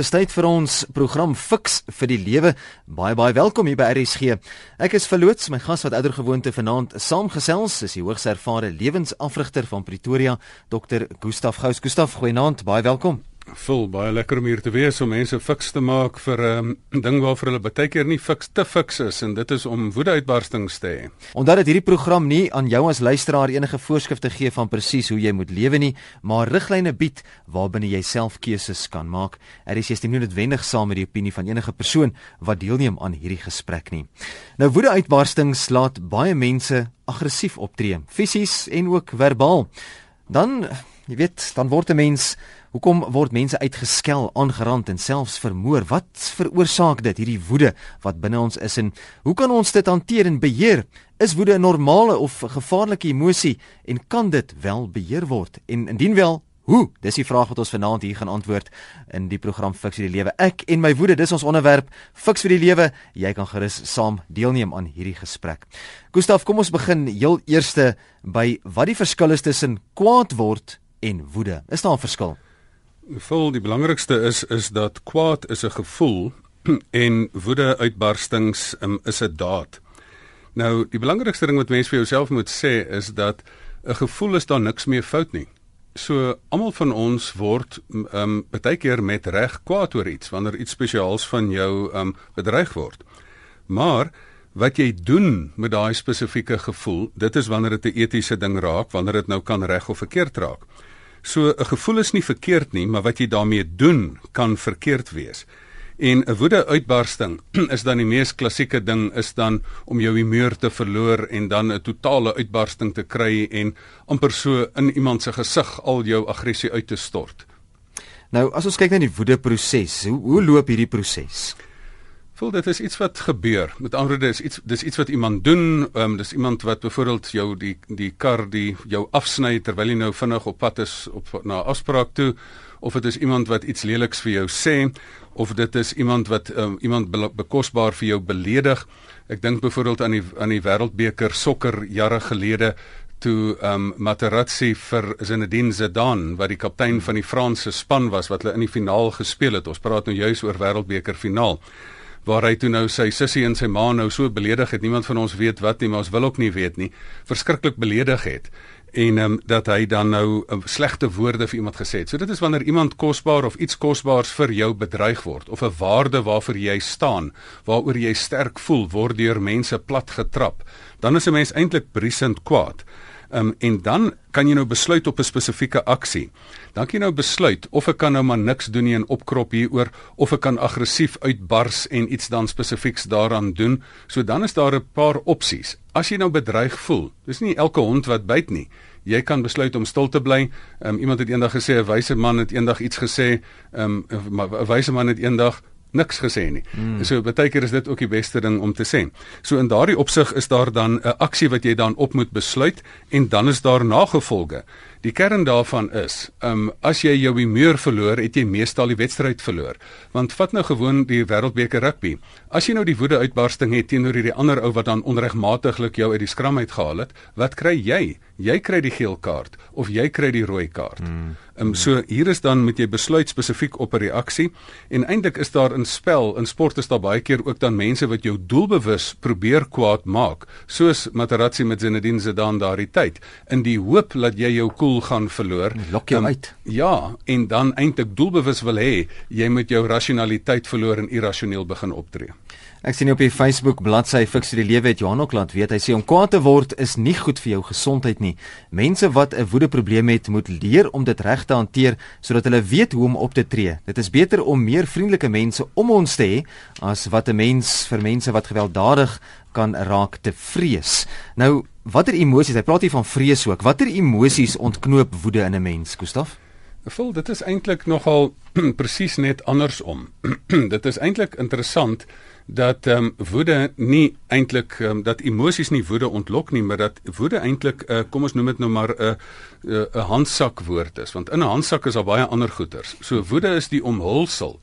Dis tyd vir ons program Fix vir die lewe. Baie baie welkom hier by RSG. Ek is verloots, my gas wat ouer gewoonte vanaand saamgesels is die hoogs ervare lewensafrigter van Pretoria, Dr. Gustaf Gous. Gustaf, goeienaand, baie welkom voel baie lekker om hier te wees om mense fiks te maak vir 'n um, ding waarvoor hulle baie keer nie fiks te fiks is en dit is om woedeuitbarstings te hê. Omdat dit hierdie program nie aan jou as luisteraar enige voorskrifte gee van presies hoe jy moet lewe nie, maar riglyne bied waarbinne jy self keuses kan maak. Er is jy nie noodwendig saam met die opinie van enige persoon wat deelneem aan hierdie gesprek nie. Nou woedeuitbarstings laat baie mense aggressief optree, fisies en ook verbaal. Dan, jy weet, dan word 'n mens Hoekom word mense uitgeskel, aangerand en selfs vermoor? Wat veroorsaak dit hierdie woede wat binne ons is en hoe kan ons dit hanteer en beheer? Is woede 'n normale of gevaarlike emosie en kan dit wel beheer word? En indien wel, hoe? Dis die vraag wat ons vanaand hier gaan antwoord in die program Fix vir die Lewe. Ek en my woede, dis ons onderwerp. Fix vir die Lewe. Jy kan gerus saam deelneem aan hierdie gesprek. Gustaf, kom ons begin heel eerste by wat die verskil is tussen kwaad word en woede. Is daar 'n verskil? Vol die belangrikste is is dat kwaad is 'n gevoel en woede uitbarstings um, is 'n daad. Nou, die belangrikste ding wat mens vir jouself moet sê is dat 'n gevoel is daar niks meer fout nie. So almal van ons word ehm um, baie keer met reg kwaad oor iets wanneer iets spesiaals van jou ehm um, bedreig word. Maar wat jy doen met daai spesifieke gevoel, dit is wanneer dit 'n etiese ding raak, wanneer dit nou kan reg of verkeerd raak. So 'n gevoel is nie verkeerd nie, maar wat jy daarmee doen kan verkeerd wees. En 'n woedeuitbarsting is dan die mees klassieke ding is dan om jou humeur te verloor en dan 'n totale uitbarsting te kry en amper so in iemand se gesig al jou aggressie uit te stort. Nou, as ons kyk na die woedeproses, hoe hoe loop hierdie proses? Voel dit is iets wat gebeur. Met ander woorde is iets dis iets wat iemand doen. Ehm um, dis iemand wat byvoorbeeld jou die die kar die jou afsny terwyl jy nou vinnig op pad is op na afspraak toe of dit is iemand wat iets leliks vir jou sê of dit is iemand wat um, iemand be bekosbaar vir jou beledig. Ek dink byvoorbeeld aan die aan die Wêreldbeker sokker jare gelede toe um, Materazzi vir Zinedine Zidane wat die kaptein van die Franse span was wat hulle in die finaal gespeel het. Ons praat nou juis oor Wêreldbeker finaal waar hy toe nou sy sussie en sy ma nou so beledig het. Niemand van ons weet wat nie, maar ons wil ook nie weet nie. Verskriklik beledig het en um, dat hy dan nou um, slegte woorde vir iemand gesê het. So dit is wanneer iemand kosbaar of iets kosbaars vir jou bedreig word of 'n waarde waarvoor jy staan, waaroor jy sterk voel, word deur mense plat getrap. Dan is 'n mens eintlik briesend kwaad. Um, en dan kan jy nou besluit op 'n spesifieke aksie. Dan kan jy nou besluit of ek kan nou maar niks doen nie en opkrop hieroor of ek kan aggressief uitbars en iets dan spesifieks daaraan doen. So dan is daar 'n paar opsies. As jy nou bedreig voel, dis nie elke hond wat byt nie. Jy kan besluit om stil te bly. Um, iemand het eendag gesê 'n wyse man het eendag iets gesê, um, 'n wyse man het eendag niks gesê nie. Mm. So baie keer is dit ook die beste ding om te sê. So in daardie opsig is daar dan 'n aksie wat jy dan op moet besluit en dan is daar nagevolge. Die kern daarvan is, ehm um, as jy jou humeur verloor, het jy meestal die wedstryd verloor. Want vat nou gewoon die Wêreldbeker rugby. As jy nou die woede uitbarsting het teenoor hierdie ander ou wat dan onregmatiglik jou uit die skram uitgehaal het, wat kry jy? Jy kry die geel kaart of jy kry die rooi kaart. Hmm. Ehm um, so hier is dan moet jy besluit spesifiek op 'n reaksie en eintlik is daar in spel in sport is daar baie keer ook dan mense wat jou doelbewus probeer kwaad maak, soos Materazzi met Zinedine Zidane daardie tyd, in die hoop dat jy jou cool doel gaan verloor. Lok jou um, uit. Ja, en dan eintlik doelbewus wil hê jy moet jou rasionaliteit verloor en irrasioneel begin optree. Ek sien op die Facebook bladsy vir die Lewe het Johan ook laat weet hy sê om kwaad te word is nie goed vir jou gesondheid nie. Mense wat 'n woedeprobleem het, moet leer om dit reg te hanteer sodat hulle weet hoe om op te tree. Dit is beter om meer vriendelike mense om ons te hê as wat 'n mens vir mense wat gewelddadig kan raak te vrees. Nou, watter emosies? Hy praat hier van vrees ook. Watter emosies ontknoop woede in 'n mens, Gustaf? Vol, dit is eintlik nogal presies net andersom. dit is eintlik interessant dat ehm um, woede nie eintlik um, dat emosies nie woede ontlok nie, maar dat woede eintlik uh, kom ons noem dit nou maar 'n uh, 'n uh, 'n handsak woord is, want in 'n handsak is daar baie ander goeders. So woede is die omhulsel.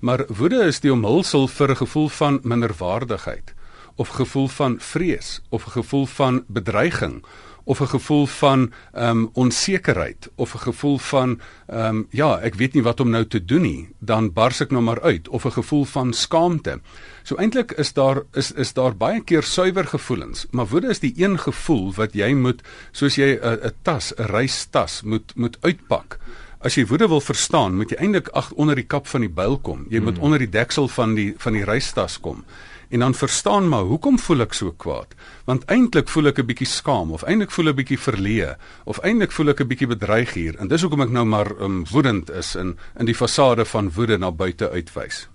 Maar woede is die omhulsel vir 'n gevoel van minderwaardigheid of gevoel van vrees of gevoel van bedreiging of 'n gevoel van ehm um, onsekerheid of 'n gevoel van ehm um, ja, ek weet nie wat om nou te doen nie, dan bars ek nou maar uit of 'n gevoel van skaamte. So eintlik is daar is is daar baie keer suiwer gevoelens, maar woede is die een gevoel wat jy moet soos jy 'n 'n tas, 'n reistas moet moet uitpak. As jy woede wil verstaan, moet jy eintlik ag onder die kap van die byl kom. Jy moet hmm. onder die deksel van die van die reistas kom en dan verstaan maar hoekom voel ek so kwaad? Want eintlik voel ek 'n bietjie skaam of eintlik voel ek 'n bietjie verleë of eintlik voel ek 'n bietjie bedreig hier en dis hoekom ek nou maar um, woedend is in in die fasade van woede na buite uitwys.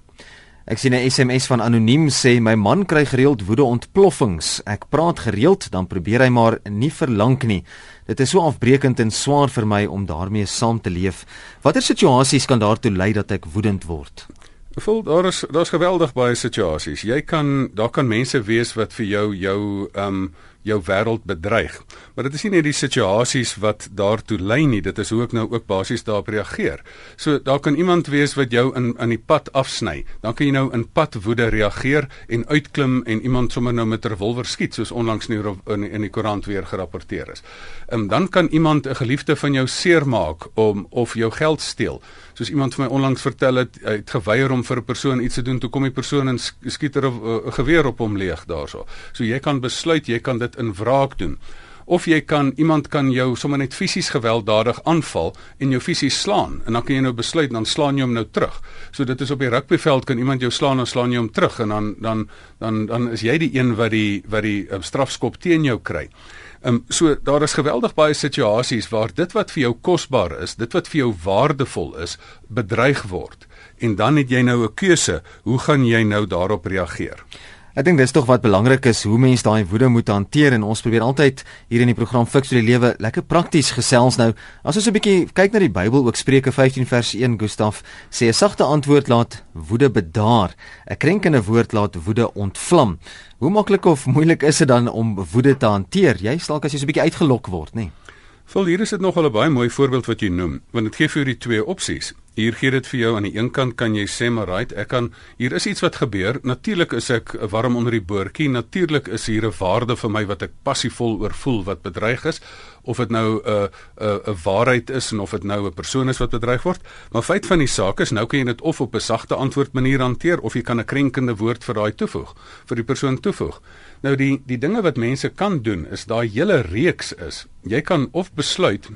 Ek sien 'n SMS van anoniem sê my man kry gereeld woede ontploffings. Ek praat gereeld dan probeer hy maar nie verlang nie. Dit is so afbreekend en swaar vir my om daarmee saam te leef. Watter situasies kan daartoe lei dat ek woedend word? Voel daar is daar's geweldig baie situasies. Jy kan daar kan mense wees wat vir jou jou ehm um, jou wêreld bedreig. Maar dit is nie net die situasies wat daartoe lei nie, dit is hoe ek nou ook basies daarop reageer. So daar kan iemand wees wat jou in in die pad afsny. Dan kan jy nou in pad woede reageer en uitklim en iemand sommer nou met 'n revolver skiet soos onlangs nie in in die koerant weer gerapporteer is. Ehm dan kan iemand 'n geliefde van jou seermaak om of jou geld steel soos iemand vir my onlangs vertel het, hy het geweier om vir 'n persoon iets te doen, toe kom die persoon en skiet 'n uh, geweer op hom leeg daarso. So jy kan besluit jy kan dit in wraak doen. Of jy kan iemand kan jou sommer net fisies gewelddadig aanval en jou fisies slaan en dan kan jy nou besluit dan slaan jy hom nou terug. So dit is op die rugbyveld kan iemand jou slaan en slaan jy hom terug en dan dan dan dan is jy die een wat die wat die uh, strafskop teen jou kry. Ehm um, so daar is geweldig baie situasies waar dit wat vir jou kosbaar is, dit wat vir jou waardevol is, bedreig word. En dan het jy nou 'n keuse, hoe gaan jy nou daarop reageer? Ek dink dis tog wat belangrik is hoe mense daai woede moet hanteer en ons probeer altyd hier in die program Fix vir die Lewe lekker prakties gesels nou. As ons 'n bietjie kyk na die Bybel ook Spreuke 15 vers 1 Gustaf sê 'n sagte antwoord laat woede bedaar. 'n Krenkende woord laat woede ontvlam. Hoe maklik of moeilik is dit dan om woede te hanteer? Jy dalk as jy so 'n bietjie uitgelok word, nê? Nee? Vol hier is dit nogal 'n baie mooi voorbeeld wat jy noem, want dit gee vir jou die twee opsies. Hier gee dit vir jou aan die een kant kan jy sê maar right, ek kan hier is iets wat gebeur. Natuurlik is ek warm onder die boortjie. Natuurlik is hier 'n waarde vir my wat ek passievol oor voel wat bedreig is of dit nou 'n uh, 'n uh, 'n waarheid is en of dit nou 'n persoon is wat bedreig word. Maar feit van die saak is nou kan jy dit of op 'n sagte antwoord manier hanteer of jy kan 'n krenkende woord vir daai toevoeg, vir die persoon toevoeg. Nou die die dinge wat mense kan doen is daai hele reeks is. Jy kan of besluit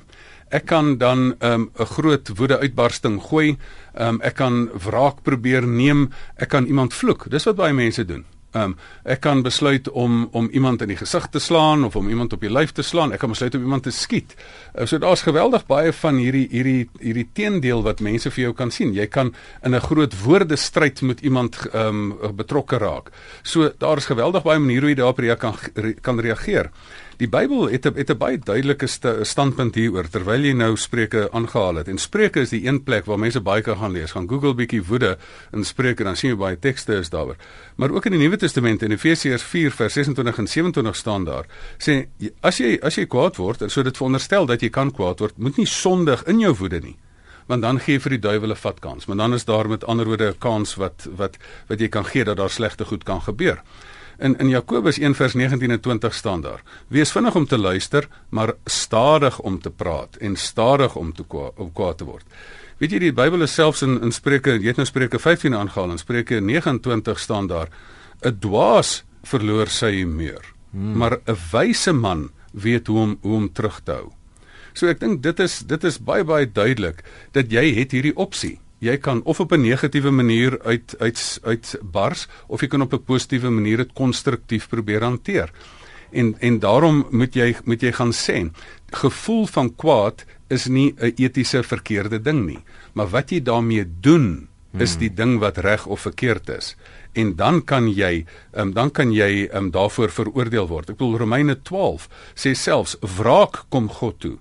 ek kan dan 'n um, groot woede uitbarsting gooi. Um, ek kan wraak probeer neem. Ek kan iemand vloek. Dis wat baie mense doen. Um, ek kan besluit om om iemand in die gesig te slaan of om iemand op die lyf te slaan. Ek kan besluit om iemand te skiet. Uh, so daar's geweldig baie van hierdie hierdie hierdie teendeel wat mense vir jou kan sien. Jy kan in 'n groot woordestryd met iemand um, betrokke raak. So daar's geweldig baie maniere hoe jy daarop rea kan kan reageer. Die Bybel het 'n het 'n baie duidelike st standpunt hieroor terwyl jy nou Spreuke aangehaal het. En Spreuke is die een plek waar mense baie kan gaan lees. Gaan Google bietjie woede in Spreuke dan sien jy baie tekste is daaroor. Maar ook in die Nuwe Testament in Efesiërs 4 vers 26 en 27 staan daar sê as jy as jy kwaad word, so dit veronderstel dat jy kan kwaad word, moet nie sondig in jou woede nie want dan gee jy vir die duiwel 'n vat kans. Maar dan is daar met ander woorde 'n kans wat wat wat jy kan gee dat daar slegte goed kan gebeur. In in Jakobus 1 vers 19 en 20 staan daar: Wees vinnig om te luister, maar stadig om te praat en stadig om te kwa om kwaad te word. Weet jy die Bybel is selfs in in Spreuke, jy het nou Spreuke 15 aangehaal en Spreuke 29 staan daar: 'n Dwaas verloor sy humeur, hmm. maar 'n wyse man weet hoe om hoe om terug te hou. So ek dink dit is dit is baie baie duidelik dat jy het hierdie opsie jy kan of op 'n negatiewe manier uit uit uit bars of jy kan op 'n positiewe manier dit konstruktief probeer hanteer. En en daarom moet jy moet jy gaan sê, gevoel van kwaad is nie 'n etiese verkeerde ding nie, maar wat jy daarmee doen is hmm. die ding wat reg of verkeerd is. En dan kan jy, um, dan kan jy um, daarvoor veroordeel word. Ek bedoel Romeine 12 sê selfs wraak kom God toe.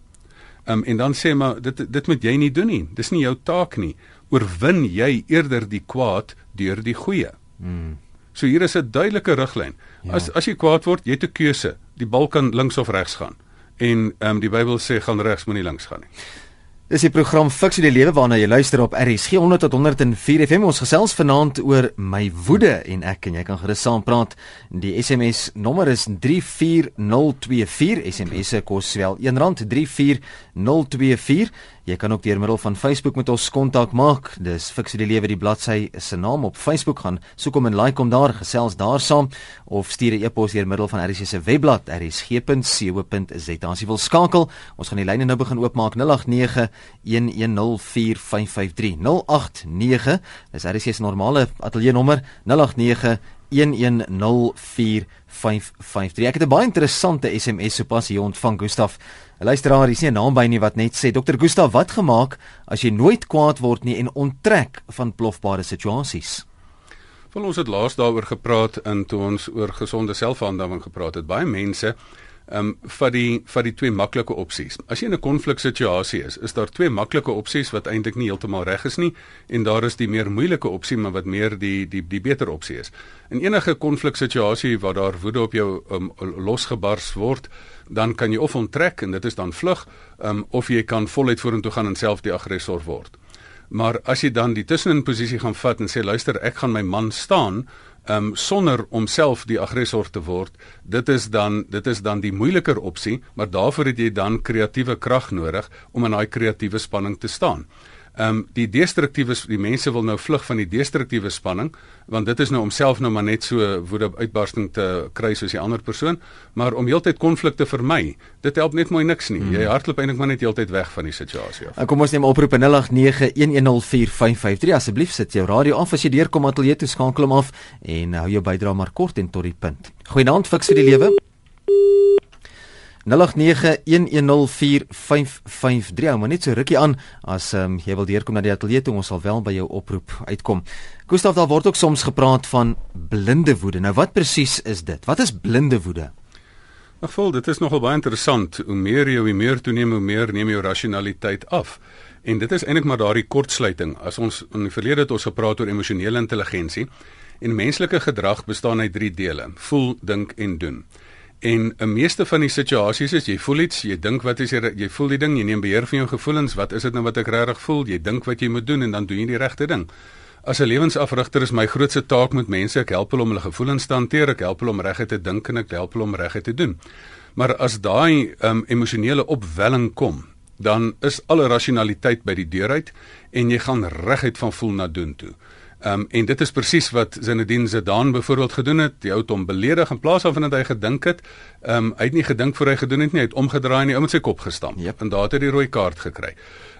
Um, en dan sê maar dit dit moet jy nie doen nie. Dis nie jou taak nie oorwin jy eerder die kwaad deur die goeie. Mm. So hier is 'n duidelike riglyn. Ja. As as jy kwaad word, jy het 'n keuse. Die bal kan links of regs gaan. En ehm um, die Bybel sê gaan regs, moenie links gaan nie. Dis die program Fix die lewe waarna jy luister op RSG 100 tot 104 FM. Ons gesels vanaand oor my woede en ek en jy kan gerus saam praat. Die SMS nommer is 34024. SMS se kos wel R1.34024. Jy kan ook deur middel van Facebook met ons kontak maak. Dis Fix die lewe die bladsy se naam op Facebook gaan. Soek hom en like hom daar, gesels daar saam of stuur 'n e-pos deur middel van RSG se webblad rsg.co.za. As jy wil skakel, ons gaan die lyne nou begin oopmaak 089 1104553 089 dis RC se normale ateljee nommer 089 1104553 Ek het 'n baie interessante SMS sopas hier ontvang Gustaf. 'n luisteraar hier sê 'n naam by nie wat net sê Dr Gustaf wat gemaak as jy nooit kwaad word nie en onttrek van plofbare situasies Wel ons het laas daaroor gepraat in toe ons oor gesonde selfverhandeling gepraat het. Baie mense ehm um, vir die vir die twee maklike opsies. As jy in 'n konfliksituasie is, is daar twee maklike opsies wat eintlik nie heeltemal reg is nie en daar is die meer moeilike opsie maar wat meer die die die beter opsie is. In enige konfliksituasie waar daar woede op jou um, losgebars word, dan kan jy of onttrek en dit is dan vlug, um, of jy kan voluit vorentoe gaan en self die aggressor word. Maar as jy dan die tussenin posisie gaan vat en sê luister, ek gaan my man staan, um, sonder om self die aggressor te word, dit is dan dit is dan die moeiliker opsie, maar daarvoor het jy dan kreatiewe krag nodig om in daai kreatiewe spanning te staan. Ehm um, die destruktiewe die mense wil nou vlug van die destruktiewe spanning want dit is nou om self nou maar net so woede uitbarsting te kry soos die ander persoon, maar om heeltyd konflik te vermy, dit help net mooi niks nie. Mm. Jy hardloop eintlik maar net heeltyd weg van die situasie af. En kom ons neem oproep 0891104553 asseblief sit jou radio af as jy deurkom ateljee toe skakel hom af en hou jou bydrae maar kort en tot die punt. Goeienaand fiks vir die lewe. 0891104553 maar net so rukkie aan as um, jy wil deurkom na die ateljee toe ons sal wel by jou oproep uitkom. Gustaf daar word ook soms gepraat van blinde woede. Nou wat presies is dit? Wat is blinde woede? Ag vol, dit is nogal baie interessant. Hoe meer jy hoe meer toeneem, hoe meer neem jou rasionaliteit af. En dit is eintlik maar daardie kortsluiting. As ons in die verlede het ons gepraat oor emosionele intelligensie en menslike gedrag bestaan uit drie dele: voel, dink en doen. En 'n meeste van die situasies is jy voel iets, jy dink wat is jy jy voel die ding, jy neem beheer van jou gevoelens, wat is dit nou wat ek regtig voel? Jy dink wat jy moet doen en dan doen jy die regte ding. As 'n lewensafrigter is my grootste taak met mense, ek help hulle om hulle gevoelens te hanteer, ek help hulle om reguit te dink en ek help hulle om reguit te doen. Maar as daai um, emosionele opwelling kom, dan is alle rasionaliteit by die deur uit en jy gaan reguit van voel na doen toe. Ehm um, en dit is presies wat Zinedine Zidane byvoorbeeld gedoen het. Die ou het hom beledig in plaas van dat hy gedink het. Ehm um, hy het nie gedink voor hy gedoen het nie. Hy het omgedraai en hy met sy kop gestamp. Yep. En daar het hy die rooi kaart gekry.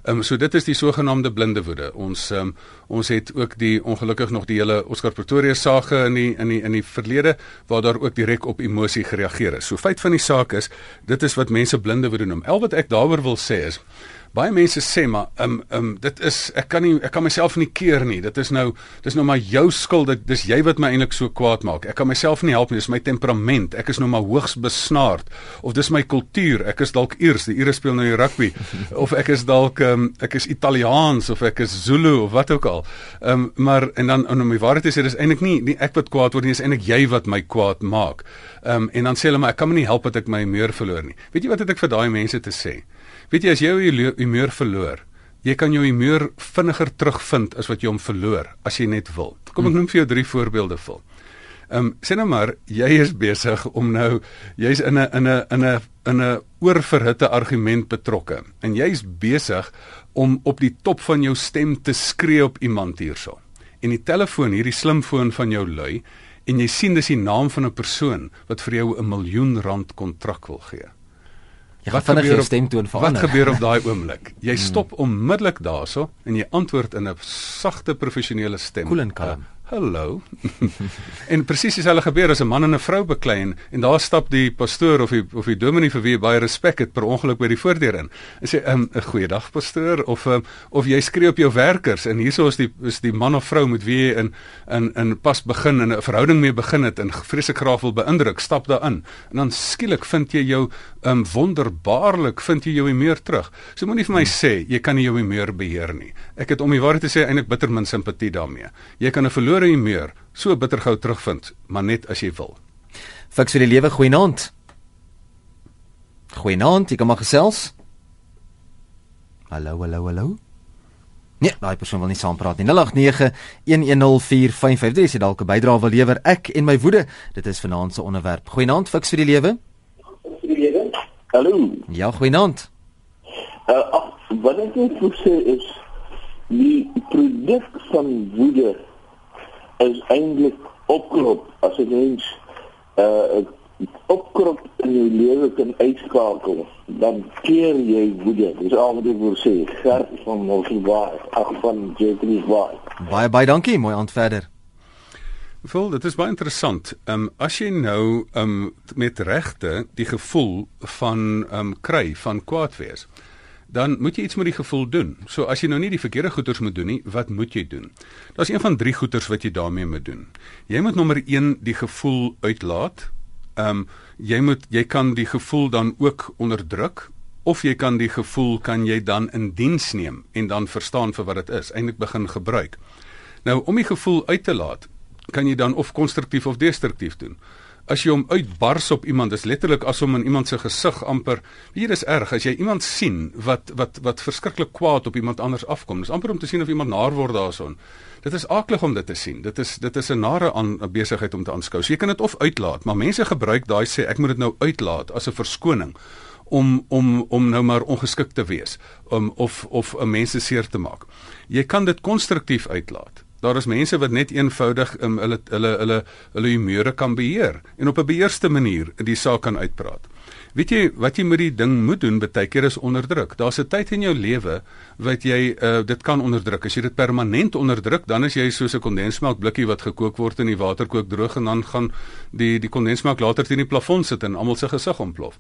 Ehm um, so dit is die sogenaamde blinde woede. Ons ehm um, ons het ook die ongelukkig nog die hele Oscar Pretorius sage in die in die in die verlede waar daar ook direk op emosie gereageer is. So feit van die saak is, dit is wat mense blinde woede noem. Al wat ek daaroor wil sê is baie mense sê maar um um dit is ek kan nie ek kan myself nie keer nie. Dit is nou dis nou maar jou skuld. Dit dis jy wat my eintlik so kwaad maak. Ek kan myself nie help nie. Dis my temperament. Ek is nou maar hoogs besnaard of dis my kultuur. Ek is dalk Iers, die Iere speel nou die rugby of ek is dalk um ek is Italiaans of ek is Zulu of wat ook al. Um maar en dan om my waarheid te sê dis eintlik nie, nie ek wat kwaad word nie, dis eintlik jy wat my kwaad maak. Um en dan sê hulle maar ek kan my nie help dat ek my humeur verloor nie. Weet jy wat het ek vir daai mense te sê? Weet jy as jy jou humeur verloor, jy kan jou humeur vinniger terugvind as wat jy hom verloor as jy net wil. Kom ek hmm. noem vir jou drie voorbeelde vol. Ehm um, sê nou maar jy is besig om nou jy's in 'n in 'n in 'n in 'n oorverhitte argument betrokke en jy's besig om op die top van jou stem te skree op iemand hierso. En die telefoon, hierdie slimfoon van jou lui en jy sien dis die naam van 'n persoon wat vir jou 'n miljoen rand kontrak wil gee. Jy gaan vinnig jou stemtoon verander. Wat gebeur op daai oomblik? Jy hmm. stop onmiddellik daarso en jy antwoord in 'n sagte professionele stem. Cool en kalm. Hallo. en presies is hulle gebeur as 'n man en 'n vrou beklei en, en daar stap die pastoor of die of die dominee vir wie baie respek het per ongeluk by die voordeur in. En sê um, 'n goeiedag pastoor of um, of jy skree op jou werkers en hierso is die is die man of vrou met wie jy in in in pas begin en 'n verhouding mee begin het en vreeslik graag wil beïndruk, stap daarin. En dan skielik vind jy jou um, wonderbaarlik vind jy jou meer terug. So moenie vir my sê jy kan nie jou meer beheer nie. Ek het om die waarheid te sê eintlik bitter min simpatie daarmee. Jy kan 'n verlore humeur so bitter gou terugvind, maar net as jy wil. Fiks vir die lewe goeienaand. Goeienaand, jy kom maar gesels. Hallo, hallo, hallo. Nee, daai persoon wil nie saampraat nie. 0891104553 is dalk 'n bydrae wil lewer. Ek en my woede. Dit is vanaand se onderwerp. Goeienaand, fiks vir die lewe. Vir die lewe. Hallo. Ja, goeienaand. Uh, wat ek wil sê is die produk van woede is eintlik opkrop as 'n mens uh opkrop in jou lewe kan uitskakel dan keer jy woede. Dis al wat ek wil sê. Gert van Mosselbaai ag van Jeffrey Baai baie baie dankie. Mooi aand verder. Vol, dit is baie interessant. Ehm um, as jy nou ehm um, met regte die gevoel van ehm um, kry van kwaad wees dan moet jy iets met die gevoel doen. So as jy nou nie die verkeerde goeders moet doen nie, wat moet jy doen? Daar's een van drie goeders wat jy daarmee moet doen. Jy moet nommer 1 die gevoel uitlaat. Ehm um, jy moet jy kan die gevoel dan ook onderdruk of jy kan die gevoel kan jy dan in diens neem en dan verstaan vir wat dit is, eintlik begin gebruik. Nou om die gevoel uit te laat, kan jy dan of konstruktief of destruktief doen as jy hom uitbars op iemand, dis letterlik as om in iemand se gesig amper, hier is erg as jy iemand sien wat wat wat verskriklik kwaad op iemand anders afkom. Dis amper om te sien of iemand naar word daarson. Dit is aaklig om dit te sien. Dit is dit is 'n nare aan 'n besigheid om te aanskou. So jy kan dit of uitlaat, maar mense gebruik daai sê ek moet dit nou uitlaat as 'n verskoning om om om nou maar ongeskik te wees om of of 'n mense seer te maak. Jy kan dit konstruktief uitlaat. Daar is mense wat net eenvoudig um, hulle hulle hulle hulle humore kan beheer en op 'n beheerste manier die saak kan uitpraat. Weet jy wat jy met die ding moet doen baie keer is onderdruk. Daar's 'n tyd in jou lewe wat jy uh, dit kan onderdruk. As jy dit permanent onderdruk, dan is jy soos 'n kondensmelk blikkie wat gekook word in die water kook droog en dan gaan die die kondensmelk later teen die plafon sit en almal se gesig ontplof.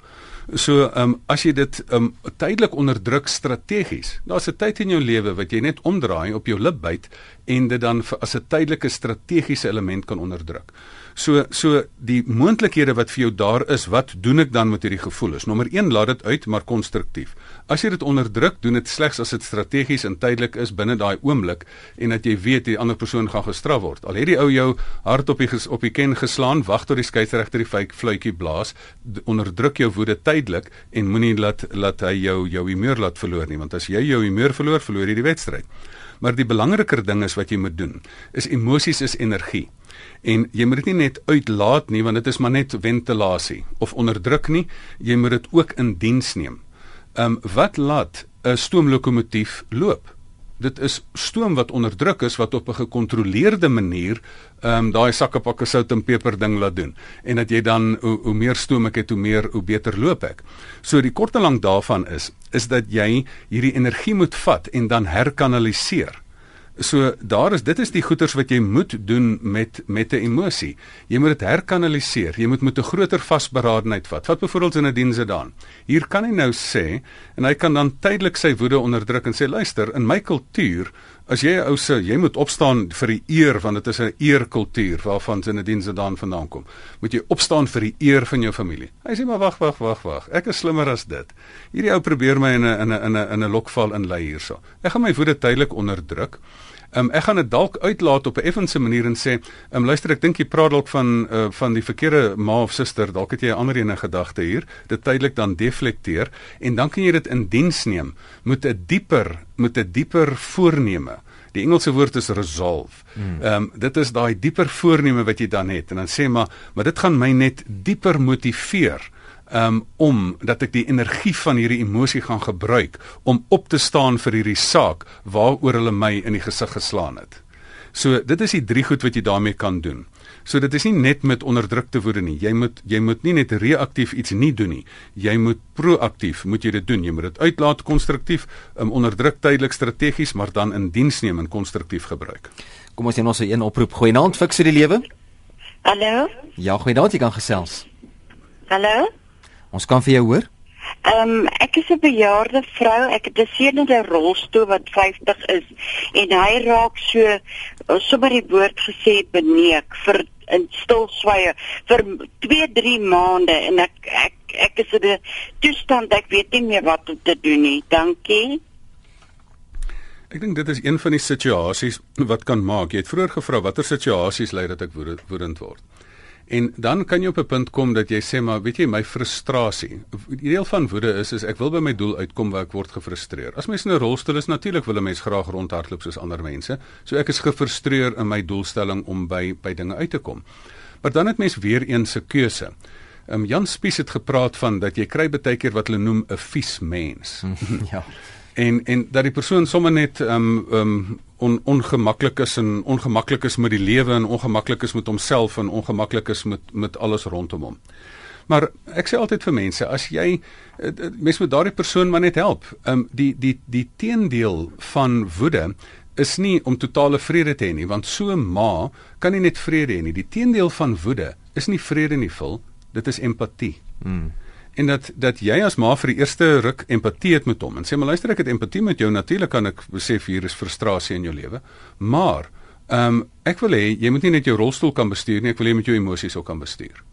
So, ehm um, as jy dit ehm um, tydelik onderdruk strategies, daar's 'n tyd in jou lewe wat jy net omdraai op jou lip byt en dit dan as 'n tydelike strategiese element kan onderdruk. So so die moontlikhede wat vir jou daar is, wat doen ek dan met hierdie gevoelens? Nommer 1, laat dit uit, maar konstruktief. As jy dit onderdruk, doen dit slegs as dit strategies en tydelik is binne daai oomblik en dat jy weet die ander persoon gaan gestraf word. Al het die ou jou hard op die op die ken geslaan, wag tot die skeieregter die fluitjie blaas, onderdruk jou woede tydelik en moenie laat laat hy jou jou humeur laat verloor nie, want as jy jou humeur verloor, verloor jy die wedstryd. Maar die belangriker ding is wat jy moet doen, is emosies is energie. En jy moet dit nie net uitlaat nie want dit is maar net ventilasie of onderdruk nie, jy moet dit ook in diens neem. Ehm um, wat laat 'n stoomlokomotief loop? Dit is stoom wat onderdruk is wat op 'n gekontroleerde manier ehm um, daai sakkepakke sout en peper ding laat doen en dat jy dan hoe, hoe meer stoom ek het hoe meer hoe beter loop ek. So die kort en lank daarvan is is dat jy hierdie energie moet vat en dan herkanaliseer. So daar is dit is die goeters wat jy moet doen met met 'n emosie. Jy moet dit herkanaliseer. Jy moet met 'n groter vasberadenheid vat. Vat byvoorbeeld in 'n diense daan. Hier kan hy nou sê en hy kan dan tydelik sy woede onderdruk en sê luister, in my kultuur As jy ou se, jy moet opstaan vir die eer want dit is 'n eerkultuur waarvan se 'n dienste daan vandaan kom. Moet jy opstaan vir die eer van jou familie. Hy sê maar wag, wag, wag, wag. Ek is slimmer as dit. Hierdie ou probeer my in 'n in 'n in 'n in 'n lokval inlei hierso. Ek gaan my woede tydelik onderdruk. Um, ek gaan dit dalk uitlaat op 'n effense manier en sê, um, luister, ek dink jy praat dalk van uh, van die verkeerde ma of suster, dalk het jy 'n ander ene gedagte hier. Dit tydelik dan deflekteer en dan kan jy dit in diens neem met 'n dieper met 'n dieper voorneme. Die Engelse woord is resolve. Hmm. Ehm um, dit is daai dieper voorneme wat jy dan het en dan sê maar, maar dit gaan my net dieper motiveer um, om dat ek die energie van hierdie emosie gaan gebruik om op te staan vir hierdie saak waaroor hulle my in die gesig geslaan het. So dit is die drie goed wat jy daarmee kan doen. So dit is nie net met onderdrukte woede nie. Jy moet jy moet nie net reaktief iets nie doen nie. Jy moet proaktief moet jy dit doen. Jy moet dit uitlaat konstruktief, um, onderdruk tydelik strategies, maar dan in diens neem en konstruktief gebruik. Kom ons sien ons 'n een oproep. Goeienaand, fiks vir die lewe. Hallo? Ja, goeienaand, jy kan gesels. Hallo? Ons kan vir jou hoor. Ehm um, ek is 'n bejaarde vrou. Ek het 'n seun in 'n rolstoel wat 50 is en hy raak so sommer die woord gesê beneek vir in stil sweye vir 2, 3 maande en ek ek ek is in 'n toestand ek weet nie meer wat om te doen nie. Dankie. Ek dink dit is een van die situasies wat kan maak. Jy het vroeër gevra watter situasies lei dat ek woedend word. En dan kan jy op 'n punt kom dat jy sê maar weet jy my frustrasie. Die deel van woede is is ek wil by my doel uitkom waar ek word gefrustreer. As mens in 'n rolstoel is natuurlik wil 'n mens graag rondhardloop soos ander mense. So ek is gefrustreer in my doelstelling om by by dinge uit te kom. Maar dan het mens weer eens 'n keuse. Ehm um, Jan Spies het gepraat van dat jy kry baie keer wat hulle noem 'n vies mens. ja. En en dat die persoon sommer net ehm um, ehm um, on, ongemaklik is en ongemaklik is met die lewe en ongemaklik is met homself en ongemaklik is met met alles rondom hom. Maar ek sê altyd vir mense, as jy eh, eh, mens moet daardie persoon maar net help. Ehm um, die die die teendeel van woede is nie om totale vrede te hê nie, want so 'n ma kan nie net vrede hê nie. Die teendeel van woede is nie vrede nie, vul, dit is empatie. Mm en dat dat jy as ma vir die eerste ruk empatie het met hom en sê maar luister ek het empatie met jou. Natuurlik kan ek besef hier is frustrasie in jou lewe maar ehm um, ek wil hê jy moet nie net jou rolstoel kan bestuur nie ek wil hê jy moet jou emosies ook kan bestuur.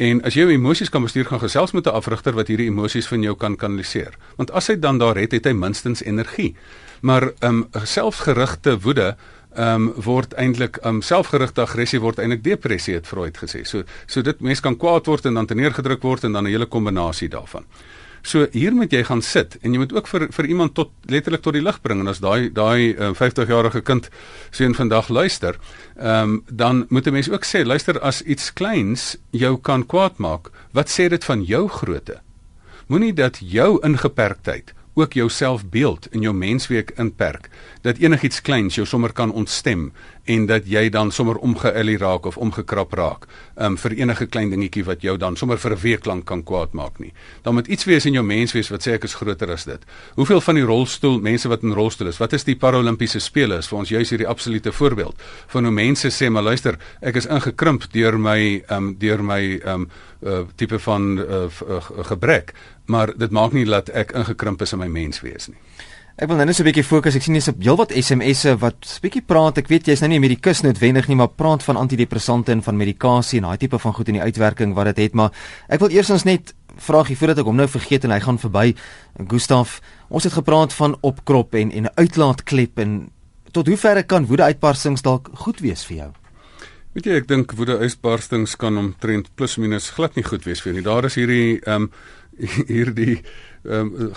En as jy jou emosies kan bestuur gaan gesels met 'n afrigter wat hierdie emosies van jou kan kanaliseer. Want as hy dan daar het het hy minstens energie. Maar ehm um, selfgerigte woede um, word eintlik ehm um, selfgerigte aggressie word eintlik depressie het Freud gesê. So so dit mense kan kwaad word en dan teneergedruk word en dan 'n hele kombinasie daarvan. So hier moet jy gaan sit en jy moet ook vir vir iemand tot letterlik tot die lig bring en as daai daai uh, 50 jarige kind sien vandag luister, ehm um, dan moet 'n mens ook sê luister as iets kleins jou kan kwaad maak, wat sê dit van jou grootte? Moenie dat jou ingeperktheid ook jou selfbeeld in jou mensweek inperk dat enigiets kleins jou sommer kan ontstem en dat jy dan sommer omgeëlie raak of omgekrap raak um, vir enige klein dingetjie wat jou dan sommer vir 'n week lank kan kwaad maak nie. Dan moet iets wees in jou menswees wat sê ek is groter as dit. Hoeveel van die rolstoel mense wat in rolstoel is, wat is die paralimpiese spele is vir ons juis hierdie absolute voorbeeld van hoe mense sê maar luister, ek is ingekrimp deur my um, deur my um, uh, tipe van uh, gebrek, maar dit maak nie dat ek ingekrimp is in my menswees nie. Ek wil nou net so 'n bietjie fokus. Ek sien jy's op heelwat SMS'e wat bietjie praat. Ek weet jy's nou nie medikus noodwendig nie, maar praat van antidepressante en van medikasie en daai tipe van goed en die uitwerking wat dit het, maar ek wil eers ons net vraagie voordat ek hom nou vergeet en hy gaan verby. Gustaf, ons het gepraat van opkrop en en 'n uitlaatklep en tot hoe ver kan woede uitbarstings dalk goed wees vir jou? Weet jy, ek dink woede uitbarstings kan omtrent plus minus glad nie goed wees vir nie. Daar is hierdie ehm um, hierdie ehm um,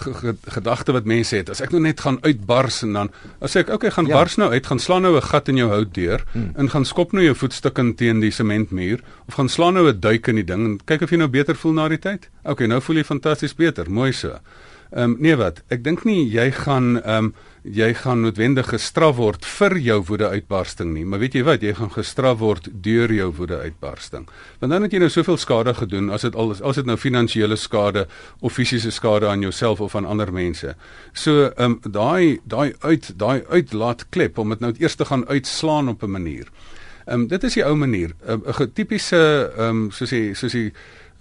gedagte wat mense het. As ek nou net gaan uitbars en dan as ek okay gaan ja. bars nou uit, gaan slaan nou 'n gat in jou houtdeur hmm. en gaan skop nou jou voetstukke teen die sementmuur of gaan slaan nou 'n duik in die ding en kyk of jy nou beter voel na die tyd. Okay, nou voel jy fantasties beter. Mooi so. Ehm um, nee wat, ek dink nie jy gaan ehm um, jy gaan noodwendig gestraf word vir jou woede uitbarsting nie, maar weet jy wat, jy gaan gestraf word deur jou woede uitbarsting. Want dan het jy nou soveel skade gedoen as dit al as dit nou finansiële skade of fisiese skade aan jouself of aan ander mense. So ehm um, daai daai uit daai uitlaat klep om dit nou eers te gaan uitslaan op 'n manier. Ehm um, dit is die ou manier, 'n um, tipiese ehm um, soos jy soos jy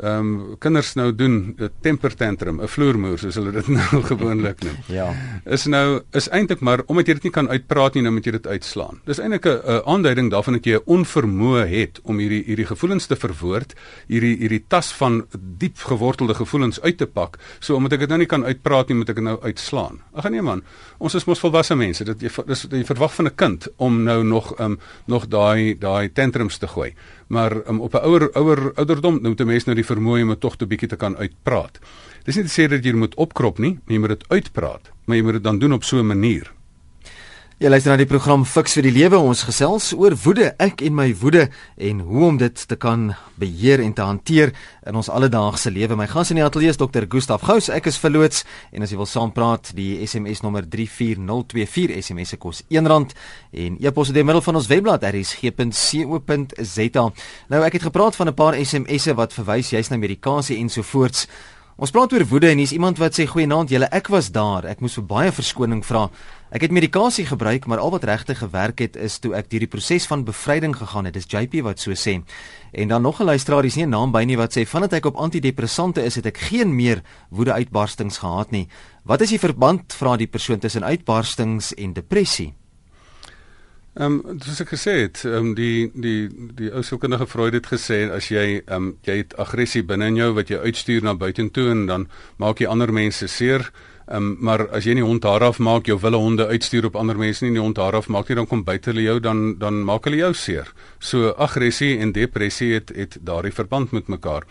ehm um, kinders nou doen 'n temper tantrum, 'n vloermoer soos hulle dit nou gewoonlik noem. ja. Is nou is eintlik maar omdat jy dit nie kan uitpraat nie, nou moet jy dit uitslaan. Dis eintlik 'n aanduiding daarvan dat jy 'n onvermoë het om hierdie hierdie gevoelens te verwoord, hierdie hierdie tas van diep gewortelde gevoelens uit te pak. So omdat ek dit nou nie kan uitpraat nie, moet ek dit nou uitslaan. Ag nee man, ons is mos volwasse mense. Dit jy dis jy verwag van 'n kind om nou nog ehm um, nog daai daai tantrums te gooi maar um, op 'n ouer ouer ouderdom moet 'n mens nou die vermoë om tog 'n bietjie te kan uitpraat. Dis nie te sê dat jy moet opkrop nie, jy moet dit uitpraat, maar jy moet dit dan doen op so 'n manier Jy luister na die program Fix vir die Lewe. Ons gesels oor woede, ek en my woede en hoe om dit te kan beheer en te hanteer in ons alledaagse lewe. My gas in die ateljee is Dr. Gustaf Gous. Ek is verloots en as jy wil saampraat, die SMS nommer 34024 SMS se kos R1 en e-pos deur middel van ons webblad rsg.co.za. Nou ek het gepraat van 'n paar SMS'e wat verwys juis na medikasie ensovoorts. Ons praat oor woede en hier's iemand wat sê goeienaand julle ek was daar. Ek moes vir baie verskoning vra. Ek het medikasie gebruik maar al wat regtig gewerk het is toe ek deur die proses van bevryding gegaan het. Dis JP wat so sê. En dan nog 'n luisteraar dis nie 'n naam by nie wat sê vandat ek op antidepressante is het ek geen meer woede uitbarstings gehad nie. Wat is die verband vra die persoon tussen uitbarstings en depressie Ehm um, soos ek gesê het, ehm um, die die die ou sielkundige Freud het gesê as jy ehm um, jy het aggressie binne in jou wat jy uitstuur na buitentoe en dan maak jy ander mense seer. Um, maar as jy nie hond haar af maak, jou wille honde uitstuur op ander mense nie, die hond haar af maak nie, dan kom buite hulle jou dan dan maak hulle jou seer. So aggressie en depressie het het daardie verband met mekaar.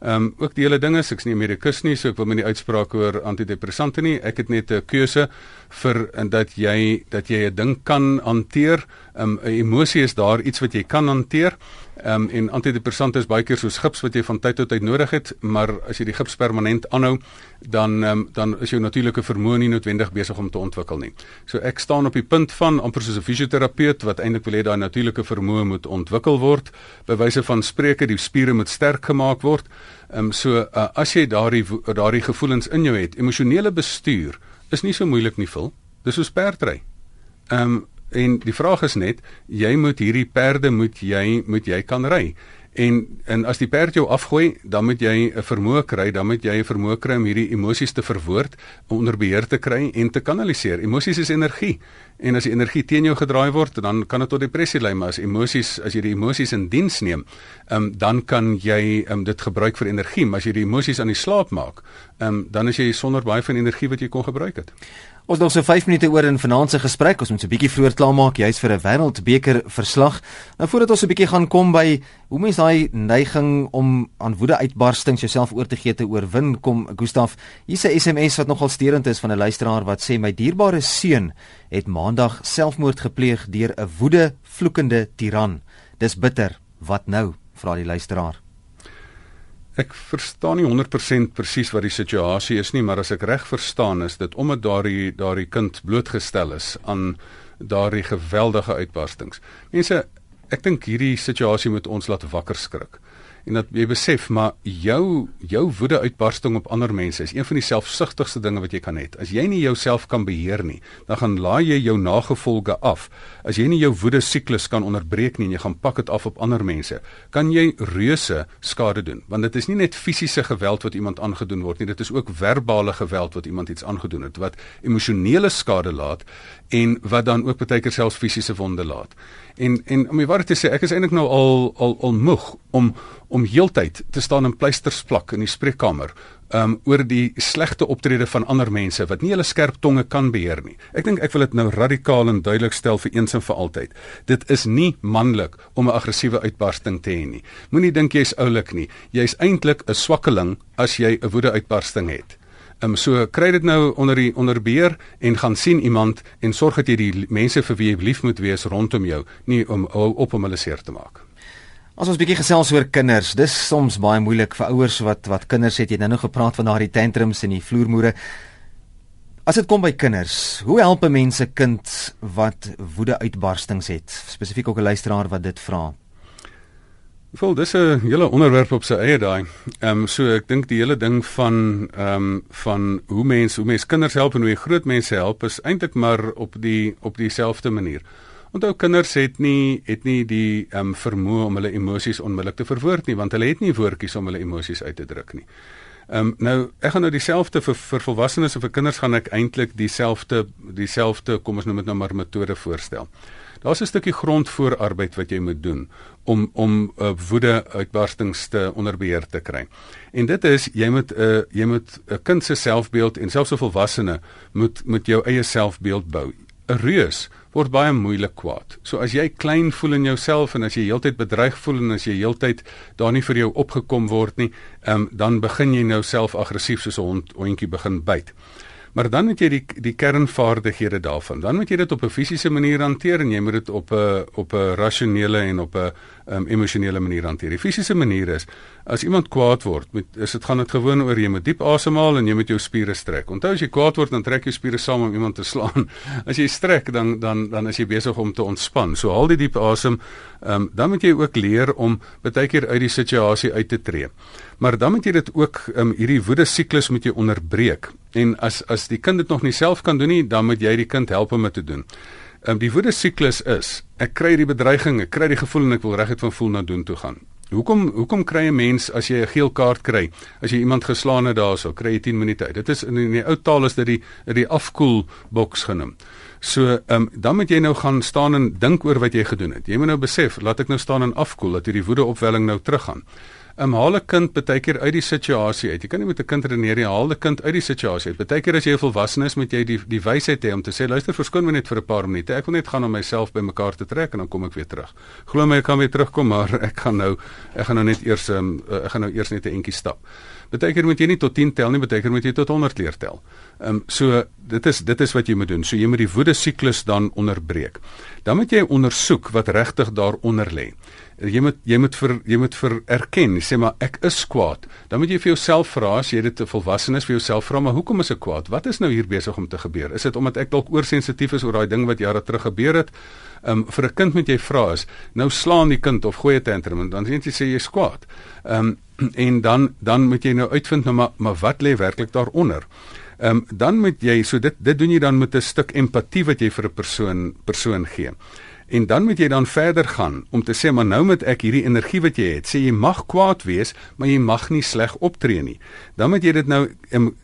Ehm um, ook die hele ding is ek's nie 'n medikus nie, so ek wil my nie uitspraak oor antidepressante nie. Ek het net 'n keuse vir en dat jy dat jy 'n ding kan hanteer. Ehm um, emosie is daar iets wat jy kan hanteer. Ehm um, en antidepressante is baie keer soos gips wat jy van tyd tot tyd nodig het, maar as jy die gips permanent aanhou, dan um, dan is jou natuurlike vermoë nie noodwendig besig om te ontwikkel nie. So ek staan op die punt van amper soos 'n fisioterapeut wat eintlik wil hê daai natuurlike vermoë moet ontwikkel word. By wyse van spreuke, die spiere moet sterk gemaak word. Ehm um, so uh, as jy daardie daardie gevoelens in jou het, emosionele bestuur is nie so moeilik nie, vul. Dis soos perdry. Ehm um, en die vraag is net jy moet hierdie perde moet jy moet jy kan ry. En en as die perd jou afgooi dan moet jy 'n vermoë kry dan moet jy 'n vermoë kry om hierdie emosies te verwoord onder beheer te kry en te kanaliseer. Emosies is energie. En as die energie teen jou gedraai word dan kan dit tot depressie lei maar as emosies as jy die emosies in diens neem um, dan kan jy um, dit gebruik vir energie. Maar as jy die emosies aan die slaap maak um, dan is jy sonder baie van energie wat jy kon gebruik het Ons nog so 5 minute oor in vanaand se gesprek. Ons moet so 'n bietjie vroeër klaarmaak juis vir 'n wêreldbeker verslag. Nou voordat ons 'n bietjie gaan kom by hoe mens daai neiging om aan woede uitbarstings jouself oor te gee te oorwin kom, Gustaf. Hier's 'n SMS wat nogal steurend is van 'n luisteraar wat sê my dierbare seun het maandag selfmoord gepleeg deur 'n woede vloekende tiran. Dis bitter. Wat nou? vra die luisteraar. Ek verstaan nie 100% presies wat die situasie is nie, maar as ek reg verstaan is dit omdat daardie daardie kind blootgestel is aan daardie geweldige uitbarstings. Mense, ek dink hierdie situasie moet ons laat wakker skrik en dat jy besef maar jou jou woede uitbarsting op ander mense is een van die selfsugtigste dinge wat jy kan hê. As jy nie jouself kan beheer nie, dan gaan laai jy jou nagevolge af. As jy nie jou woede siklus kan onderbreek nie en jy gaan pak dit af op ander mense, kan jy reuse skade doen. Want dit is nie net fisiese geweld wat iemand aangedoen word nie, dit is ook verbale geweld wat iemand iets aangedoen het wat emosionele skade laat en wat dan ook baie keer selfs fisiese wonde laat. En en om die waarheid te sê, ek is eintlik nou al al al moeg om om heeltyd te staan in pleisters plak in die spreekkamer um oor die slegte optrede van ander mense wat nie hulle skerp tonge kan beheer nie. Ek dink ek wil dit nou radikaal en duidelik stel vir eens en vir altyd. Dit is nie manlik om 'n aggressiewe uitbarsting te hê nie. Moenie dink jy's oulik nie. Jy's eintlik 'n swakkeling as jy 'n woede uitbarsting het. Ehm um, so kry dit nou onder die onder beheer en gaan sien iemand en sorg dat jy die mense vir wie jy lief moet wees rondom jou, nie om op om hulle seer te maak. As ons bietjie gesels oor kinders, dis soms baie moeilik vir ouers wat wat kinders het. Jy het nou nog gepraat van daardie tantrums en die vloermoere. As dit kom by kinders, hoe help 'n mens 'n kind wat woede uitbarstings het? Spesifiek ook 'n luisteraar wat dit vra. Vol dis 'n hele onderwerp op sy eie daai. Ehm um, so ek dink die hele ding van ehm um, van hoe mense hoe mense kinders help en hoe jy groot mense help is eintlik maar op die op dieselfde manier. Onthou kinders het nie het nie die ehm um, vermoë om hulle emosies onmiddellik te verwoord nie want hulle het nie woordjies om hulle emosies uit te druk nie. Ehm um, nou ek gaan nou dieselfde vir vir volwassenes en vir kinders gaan ek eintlik dieselfde dieselfde kom ons noem dit nou maar metode voorstel. Daar's 'n stukkie grondvoorarbeid wat jy moet doen om om 'n uh, woede uitbarstings te onder beheer te kry. En dit is jy moet 'n uh, jy moet 'n kind se selfbeeld en selfs 'n volwassene moet met jou eie selfbeeld bou. 'n Reus word baie moeilik kwaad. So as jy klein voel in jouself en as jy heeltyd bedreig voel en as jy heeltyd daar nie vir jou opgekom word nie, um, dan begin jy nou self aggressief soos 'n hond hondjie begin byt. Maar dan het jy die die kernvaardighede daarvan. Dan moet jy dit op 'n fisiese manier hanteer en jy moet dit op 'n op 'n rasionele en op 'n um, emosionele manier hanteer. Die fisiese manier is as iemand kwaad word, moet is dit gaan dit gewoon oor jy moet diep asemhaal en jy moet jou spiere strek. Onthou as jy kwaad word, dan trek jy spiere saam om iemand te slaan. As jy strek, dan dan dan is jy besig om te ontspan. So haal die diep asem. Um, dan moet jy ook leer om baie keer uit die situasie uit te tree. Maar dan moet jy dit ook um, hierdie woede siklus moet jy onderbreek. En as as die kind dit nog nie self kan doen nie, dan moet jy die kind help om dit te doen. Um, die woede siklus is ek kry die bedreiging, ek kry die gevoel en ek wil reguit van voel na doen toe gaan. Hoekom hoekom kry 'n mens as jy 'n geel kaart kry, as jy iemand geslaan het daarso, kry jy 10 minute uit. Dit is in die, die ou taal is dit die die afkoel boks genoem. So, ehm um, dan moet jy nou gaan staan en dink oor wat jy gedoen het. Jy moet nou besef, laat ek nou staan en afkoel dat hierdie woede opwelling nou teruggaan. 'n haal 'n kind baie keer uit die situasie uit. Jy kan nie met 'n kind redeneer nie, haal 'n kind uit die situasie uit. Baie keer as jy 'n volwassene is, moet jy die die wysheid hê om te sê, luister, verskoon my net vir 'n paar minute. Ek wil net gaan om myself bymekaar te trek en dan kom ek weer terug. Glo my, ek kan weer terugkom, maar ek gaan nou ek gaan nou net eers um, ek gaan nou eers net 'n entjie stap. Baie keer moet jy nie tot 10 tel nie, baie keer moet jy tot 100 leer tel. Ehm um, so dit is dit is wat jy moet doen. So jy moet die woede siklus dan onderbreek. Dan moet jy ondersoek wat regtig daaronder lê jy moet jy moet vir jy moet vir erken sê maar ek is kwaad. Dan moet jy vir jouself vra as jy dit te volwasse is vir jouself vra maar hoekom is ek kwaad? Wat is nou hier besig om te gebeur? Is dit omdat ek dalk oorsensitief is oor daai ding wat jare terug gebeur het? Um, vir 'n kind moet jy vra is nou slaan die kind of gooi 'n tantrum en dan sien jy sê jy's kwaad. Um, en dan dan moet jy nou uitvind nou maar maar wat lê werklik daaronder? Ehm um, dan moet jy so dit dit doen jy dan met 'n stuk empatie wat jy vir 'n persoon persoon gee. En dan moet jy dan verder gaan om te sê maar nou met ek hierdie energie wat jy het, sê jy mag kwaad wees, maar jy mag nie sleg optree nie. Dan moet jy dit nou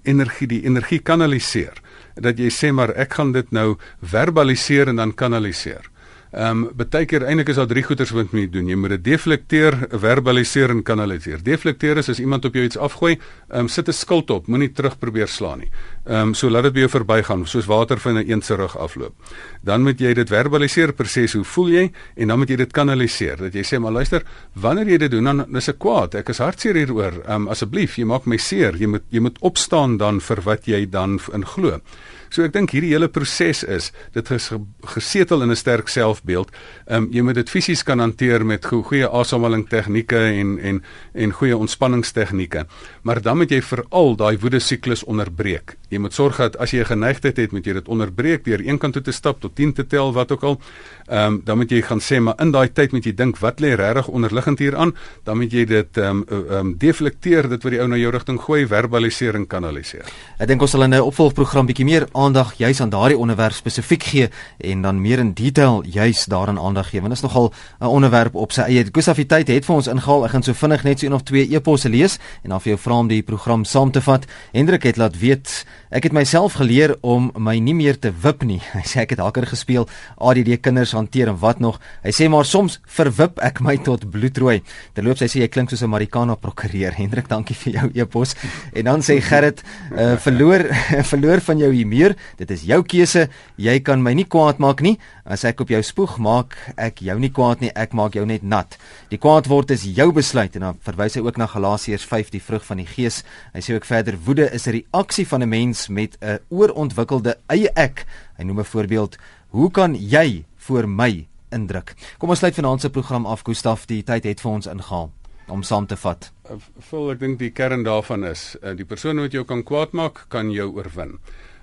energie die energie kanaliseer. Dat jy sê maar ek gaan dit nou verbaliseer en dan kanaliseer. Ehm um, baie keer eintlik is daar drie goeters wat jy moet doen. Jy moet dit deflekteer, verbaliseer en kanaliseer. Deflekteer is as iemand op jou iets afgooi, ehm um, sit 'n skild op, moenie terug probeer slaan nie. Ehm um, so laat dit by jou verbygaan, soos water van 'n een se rug afloop. Dan moet jy dit verbaliseer presies hoe voel jy en dan moet jy dit kanaliseer. Dat jy sê maar luister, wanneer jy dit doen dan is ek kwaad. Ek is hartseer hieroor. Ehm um, asseblief, jy maak my seer. Jy moet jy moet opstaan dan vir wat jy dan in glo. So ek dink hierdie hele proses is dit is gesetel in 'n sterk selfbeeld. Ehm um, jy moet dit fisies kan hanteer met go goeie asemhaling tegnieke en en en goeie ontspanningstegnieke. Maar dan moet jy veral daai woede siklus onderbreek. Jy moet sorg dat as jy 'n geneigtheid het, moet jy dit onderbreek deur een kant toe te stap tot 10 te tel wat ook al. Ehm um, dan moet jy gaan sê maar in daai tyd moet jy dink wat lê regtig onderliggend hier aan? Dan moet jy dit ehm um, ehm um, deflekteer dit wat die ou na jou rigting gooi, verbaliseer en kanaliseer. Ek dink ons sal in 'n opvolgprogram bietjie meer aandag juis aan daardie onderwerp spesifiek gee en dan meer in detail juis daaraan aandag gee want dit is nogal 'n onderwerp op sy eie. Gustafiteit het vir ons ingehaal. Ek gaan so vinnig net so een of twee eposse lees en dan vir jou vra om die program saam te vat. Hendrik het laat weet ek het myself geleer om my nie meer te wip nie. Hy sê ek het hakker gespeel, ADD kinders hanteer en wat nog. Hy sê maar soms verwip ek my tot bloedrooi. Terloops hy sê jy klink soos 'n Marikana prokureur. Hendrik, dankie vir jou epos. En dan sê Gerrit, uh, verloor verloor van jou humeur dit is jou keuse. Jy kan my nie kwaad maak nie. As ek op jou spoeg, maak ek jou nie kwaad nie, ek maak jou net nat. Die kwaad word is jou besluit en dan verwys hy ook na Galasiërs 5, die vrug van die Gees. Hy sê ook verder woede is 'n reaksie van 'n mens met 'n oorontwikkelde eie ek. Hy noem 'n voorbeeld: "Hoe kan jy voor my indruk?" Kom ons sluit vanaand se program af, Gustaf, die tyd het vir ons ingehaal om saam te vat. Vol ek dink die kern daarvan is, eh, die persoon wat jou kan kwaad maak, kan jou oorwin.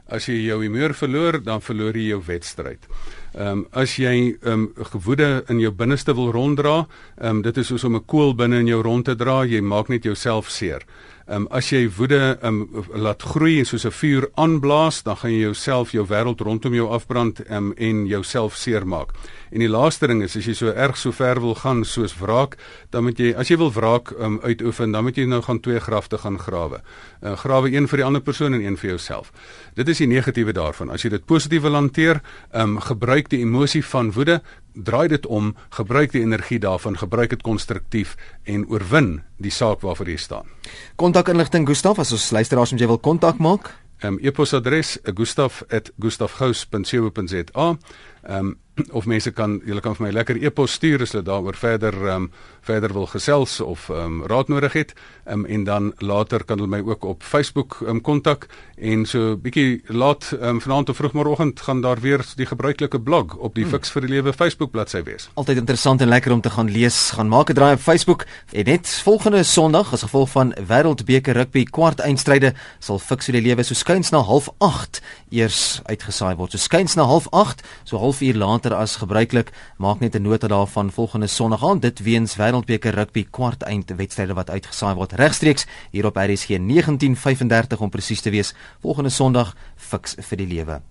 As jy jou humeur verloor, dan verloor jy jou wedstryd. Ehm um, as jy ehm um, gewoede in jou binneste wil ronddra, ehm um, dit is soos om 'n koel binne in jou rond te dra, jy maak net jouself seer. Ehm um, as jy woede ehm um, laat groei en soos 'n vuur aanblaas, dan gaan jy jouself, jou wêreld rondom jou afbrand ehm um, en jouself seermaak. En die laaste ding is as jy so erg so ver wil gaan soos wraak, dan moet jy as jy wil wraak um, uitoefen, dan moet jy nou gaan twee grafte gaan grawe. Uh, grawe een vir die ander persoon en een vir jouself. Dit is die negatiewe daarvan. As jy dit positief wil hanteer, um, gebruik die emosie van woede, draai dit om, gebruik die energie daarvan, gebruik dit konstruktief en oorwin die saak waarvoor jy staan. Kontakinligting Gustaf as ons luisteraars moet jy wil kontak maak. Ehm um, e-posadres gustaf@gustafgous.co.za. Ehm um, of mense kan julle kan vir my lekker e-pos stuur as hulle daaroor verder um, verder wil gesels of um, raad nodig het. Um, en dan later kan hulle my ook op Facebook ehm um, kontak en so bietjie laat um, vanaand of vroegmôreoggend gaan daar weer die gebruikelike blog op die hmm. Fix vir die Lewe Facebook bladsy wees. Altyd interessant en lekker om te gaan lees. Gaan maak 'n draai op Facebook en net volgende Sondag as gevolg van Wêreldbeker rugby kwart eindstryde sal Fix vir die Lewe so skuins na 08:30 eers uitgesaai word. So skuins na 08:30, so halfuur later as gebruiklik. Maak net 'n nota daarvan volgende Sondag aan dit weens Wêreldbeker rugby kwart eind wedstryde wat uitgesaai word regstreeks hier op RSG 1935 om presies te wees volgende Sondag fiks vir die lewe.